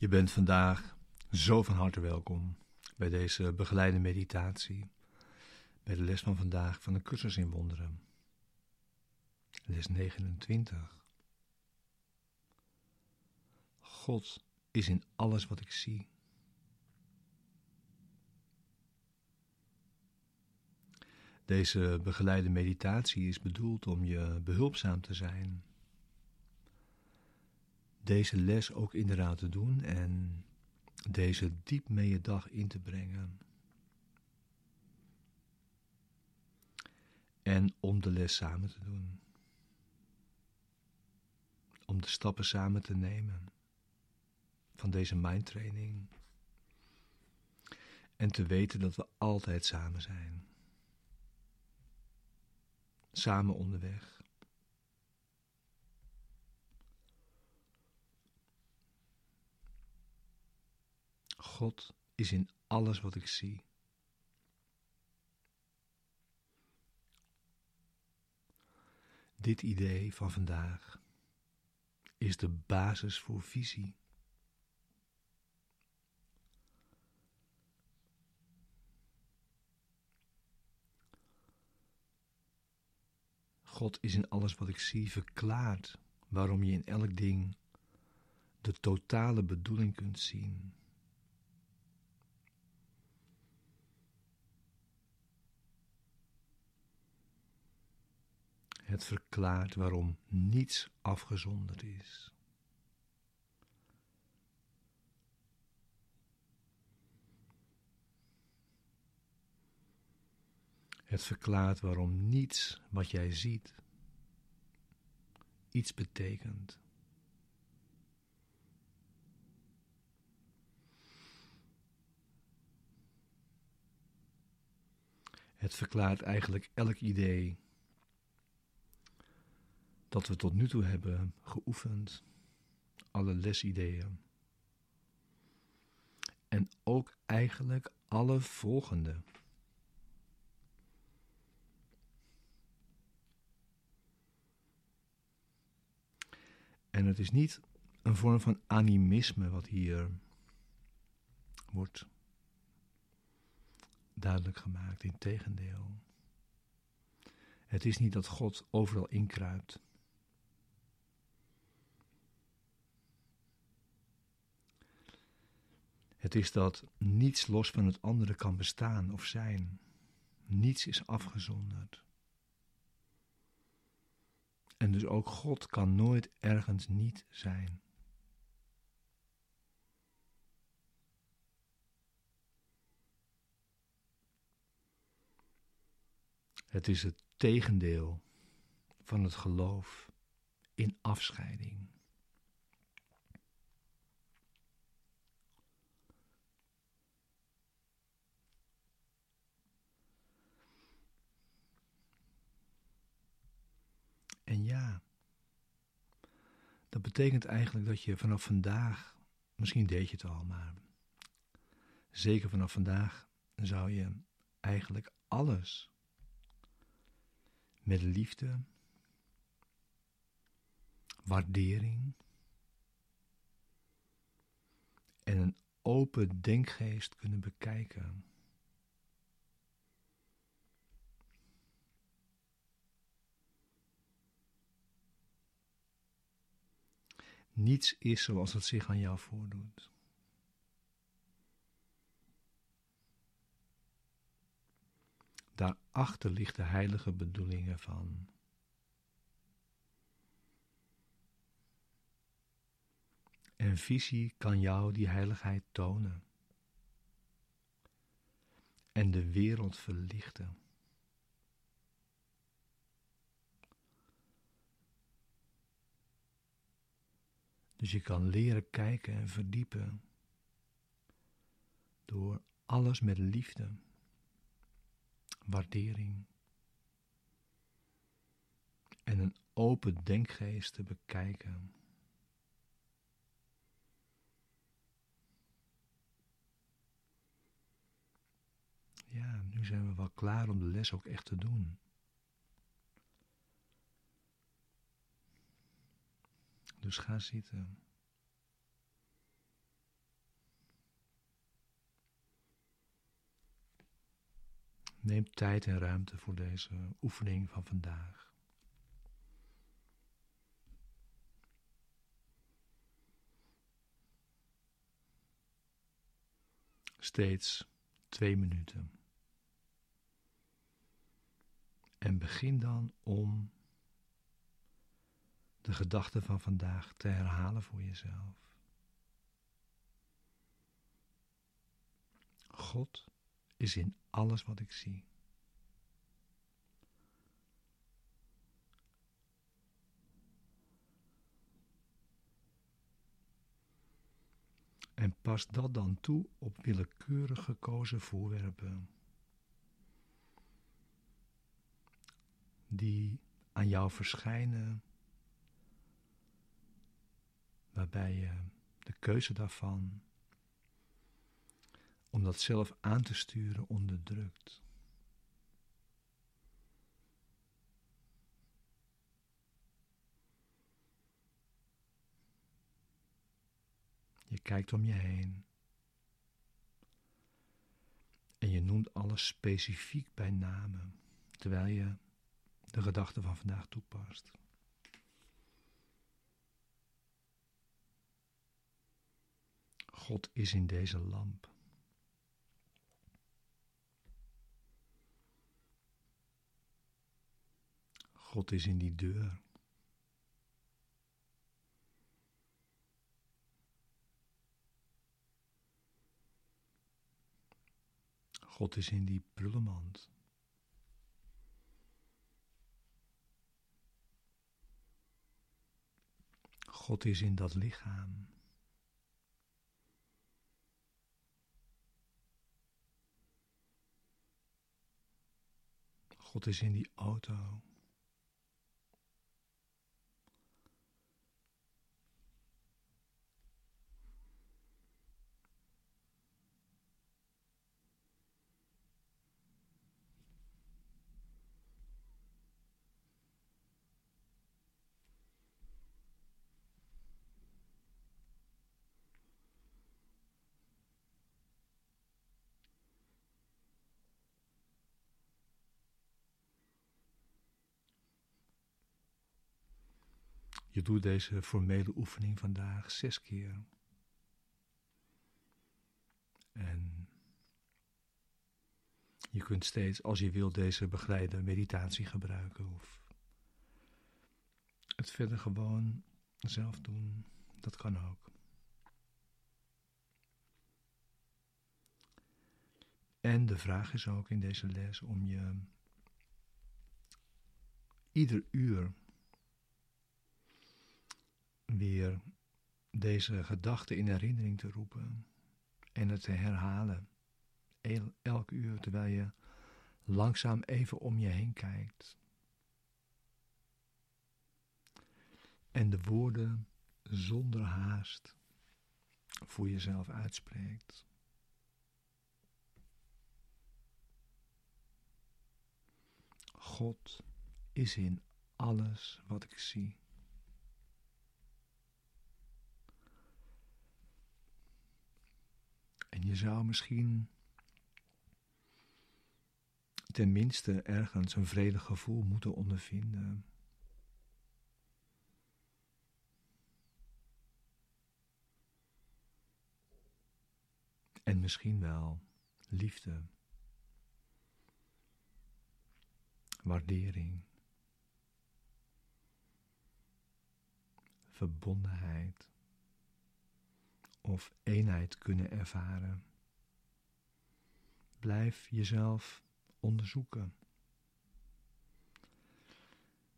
Je bent vandaag zo van harte welkom bij deze begeleide meditatie, bij de les van vandaag van de cursus in wonderen. Les 29. God is in alles wat ik zie. Deze begeleide meditatie is bedoeld om je behulpzaam te zijn deze les ook inderdaad te doen en deze diep mee je dag in te brengen. En om de les samen te doen. Om de stappen samen te nemen van deze mindtraining. En te weten dat we altijd samen zijn. Samen onderweg. God is in alles wat ik zie. Dit idee van vandaag is de basis voor visie. God is in alles wat ik zie verklaard waarom je in elk ding de totale bedoeling kunt zien. Het verklaart waarom niets afgezonderd is. Het verklaart waarom niets wat jij ziet iets betekent. Het verklaart eigenlijk elk idee dat we tot nu toe hebben geoefend, alle lesideeën. En ook eigenlijk alle volgende. En het is niet een vorm van animisme wat hier wordt duidelijk gemaakt, in tegendeel. Het is niet dat God overal inkruipt. Het is dat niets los van het andere kan bestaan of zijn. Niets is afgezonderd. En dus ook God kan nooit ergens niet zijn. Het is het tegendeel van het geloof in afscheiding. En ja, dat betekent eigenlijk dat je vanaf vandaag, misschien deed je het al, maar zeker vanaf vandaag zou je eigenlijk alles met liefde, waardering en een open denkgeest kunnen bekijken. Niets is zoals het zich aan jou voordoet. Daarachter ligt de heilige bedoelingen van. En visie kan jou die heiligheid tonen. En de wereld verlichten. Dus je kan leren kijken en verdiepen door alles met liefde, waardering en een open denkgeest te bekijken. Ja, nu zijn we wel klaar om de les ook echt te doen. Dus ga zitten. Neem tijd en ruimte voor deze oefening van vandaag. Steeds twee minuten. En begin dan om de gedachten van vandaag te herhalen voor jezelf. God is in alles wat ik zie. En pas dat dan toe op willekeurig gekozen voorwerpen. Die aan jou verschijnen, waarbij je de keuze daarvan om dat zelf aan te sturen onderdrukt. Je kijkt om je heen. En je noemt alles specifiek bij namen, terwijl je de gedachte van vandaag toepast. God is in deze lamp. God is in die deur. God is in die prullenmand. God is in dat lichaam. God is in die auto. Je doet deze formele oefening vandaag zes keer. En je kunt steeds, als je wilt, deze begeleide meditatie gebruiken of het verder gewoon zelf doen. Dat kan ook. En de vraag is ook in deze les om je ieder uur weer deze gedachte in herinnering te roepen en het te herhalen. Elk uur terwijl je langzaam even om je heen kijkt. En de woorden zonder haast voor jezelf uitspreekt. God is in alles wat ik zie. En je zou misschien tenminste ergens een vredig gevoel moeten ondervinden. En misschien wel liefde, waardering, verbondenheid of eenheid kunnen ervaren. Blijf jezelf onderzoeken.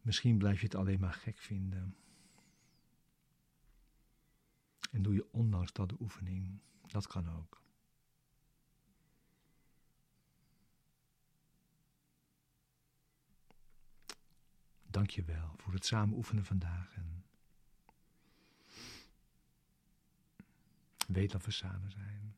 Misschien blijf je het alleen maar gek vinden. En doe je ondanks dat de oefening. Dat kan ook. Dank je wel voor het samen oefenen vandaag. En weet dat we samen zijn.